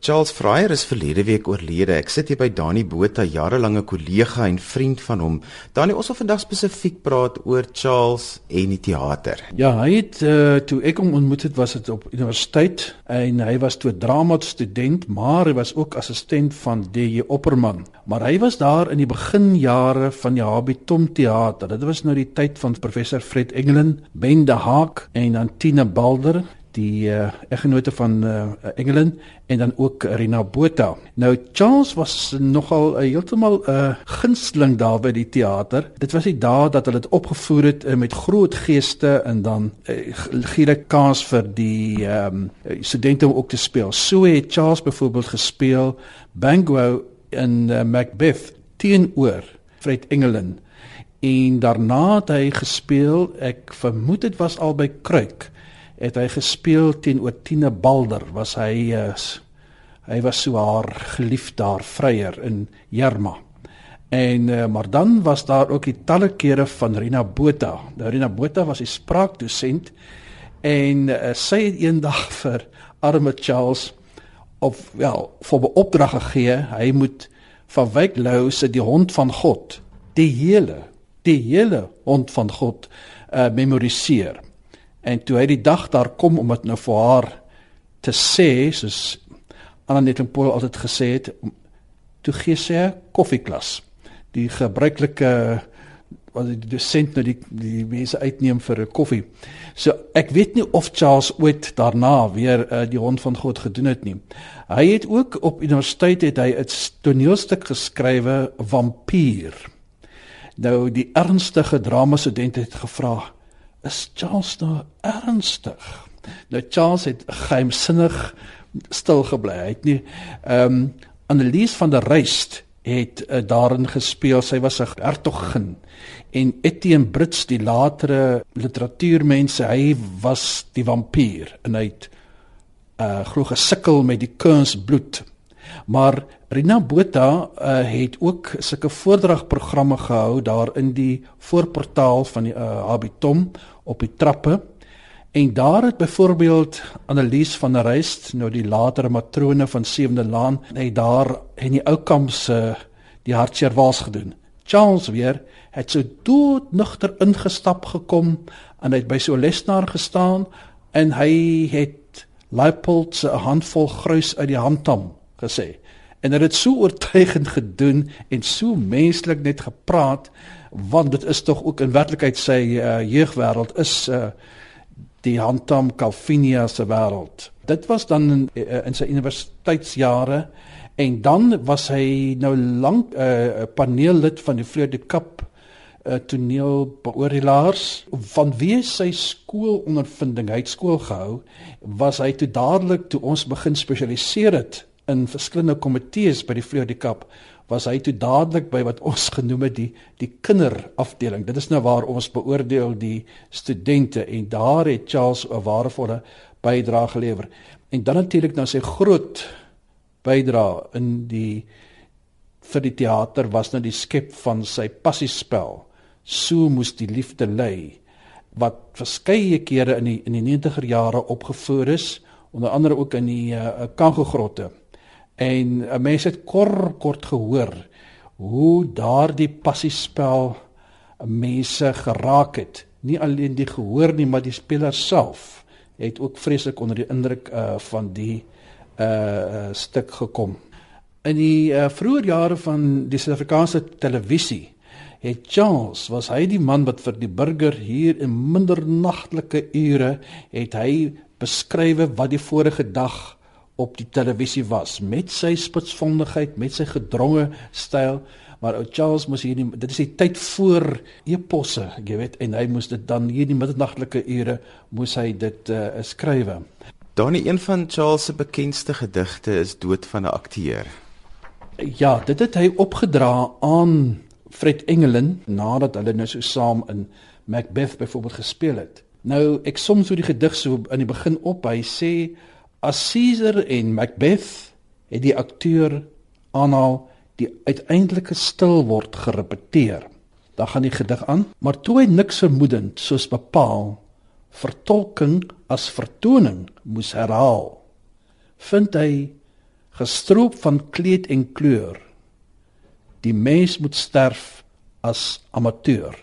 Charles Fryer is verlede week oorlede. Ek sit hier by Dani Botha, jarelange kollega en vriend van hom. Dani, ons wil vandag spesifiek praat oor Charles en die teater. Ja, hy het uh, toe ek hom ontmoet het, was dit op universiteit en hy was toe drama student, maar hy was ook assistent van DJ Opperman. Maar hy was daar in die beginjare van die Habitom teater. Dit was nou die tyd van professor Fred Engelen, Ben de Haak en Antina Balder die uh, eggenote van uh, Engelen en dan ook Rina Botha. Nou Charles was nogal uh, heeltemal 'n uh, gunsteling daar by die teater. Dit was die dae dat hulle dit opgevoer het uh, met groot geeste en dan uh, giere kans vir die um, studente om ook te speel. So het Charles byvoorbeeld gespeel Banquo in uh, Macbeth teenoor Fred Engelen. En daarna het hy gespeel, ek vermoed dit was al by Kruik het hy gespeel teenoor Tine Balder was hy uh, hy was so haar geliefde haar vryer in Jerma en uh, maar dan was daar ook die talle kere van Rina Botha. Nou Rina Botha was 'n spraakdosent en uh, sy het eendag vir arme Charles of wel vir 'n opdrag gegee. Hy moet van Wyk Lou se die hond van God die hele die hele hond van God uh, memoriseer En toe hy die dag daar kom om dit nou vir haar te sê, soos Anna net en Paul altyd gesê het, toe gee sy 'n koffieklas. Die gebruikelike wat die dosent nou die die mense uitneem vir 'n koffie. So ek weet nie of Charles ooit daarna weer uh, die hond van God gedoen het nie. Hy het ook op universiteit het hy 'n toneelstuk geskrywe Vampier. Nou die ernstige drama student het gevra is Charles nou ernstig? Nou Charles het geheimsinnig stil gebly. Hy het nie ehm um, Annelies van der Ruyst het uh, daarin gespeel. Sy was 'n hertogin en Etienne Brits die latere literatuurmense, hy was die vampier en hy het uh glo gesukkel met die kunsbloed. Maar Rina Botha uh, het ook sulke voordragprogramme gehou daar in die voorportaal van die uh, Habitom op die trappe. En daar het byvoorbeeld Annelies van der Ruyst, nou die latere matrone van Sewende Laan, het daar in die ou kamp se die hartseer was gedoen. Charles weer het so doodnugter ingestap gekom en hy het by so 'n lesenaar gestaan en hy het Leipold se 'n handvol gruis uit die handtam gesê en het dit so oortuigend gedoen en so menslik net gepraat want dit is tog ook in werklikheid sy uh, jeugwêreld is uh, die Handam Calvinia se wêreld. Dit was dan in, uh, in sy universiteitsjare en dan was hy nou lank 'n uh, paneellid van die Fleur de Cap uh, toneel beoordelaars van wie sy skoolondervinding hy het skool gehou was hy toe dadelik toe ons begin spesialiseer het in verskillende komitees by die Fleur die Kap was hy toe dadelik by wat ons genoem het die die kinderafdeling. Dit is nou waar ons beoordeel die studente en daar het Charles 'n waardevolle bydrae gelewer. En dan natuurlik nou sy groot bydrae in die vir die teater was nou die skep van sy passiespel. So moes die liefde lê wat verskeie kere in die in die 90er jare opgevoer is onder andere ook in die uh, Kangelgrotte En 'n uh, mens het kort kort gehoor hoe daardie passiespel mense geraak het. Nie alleen die gehoor nie, maar die speler self het ook vreeslik onder die indruk uh, van die uh stuk gekom. In die uh, vroeë jare van die Suid-Afrikaanse televisie het Charles was hy die man wat vir die burger hier in mindernagtelike ure het hy beskrywe wat die vorige dag op die televisie was met sy spitsvondigheid, met sy gedronge styl, maar ou Charles moes hier nie, dit is die tyd voor eposse, jy weet, en hy moes dit dan hier in die middernagtelike ure moes hy dit uh, skrywe. Danie een van Charles se bekendste gedigte is Dood van 'n akteur. Ja, dit het hy opgedra aan Fred Engelen nadat hulle nou so saam in Macbeth byvoorbeeld gespeel het. Nou ek som so die gedig so aan die begin op. Hy sê As Caesar en Macbeth het die akteur aanhaal die uiteindelike stil word gerepeteer. Dan gaan die gedig aan, maar toe hy niks vermoedend soos bepaal vertolking as vertoning moes herhaal, vind hy gestroop van kleed en kleur. Die mens moet sterf as amateur.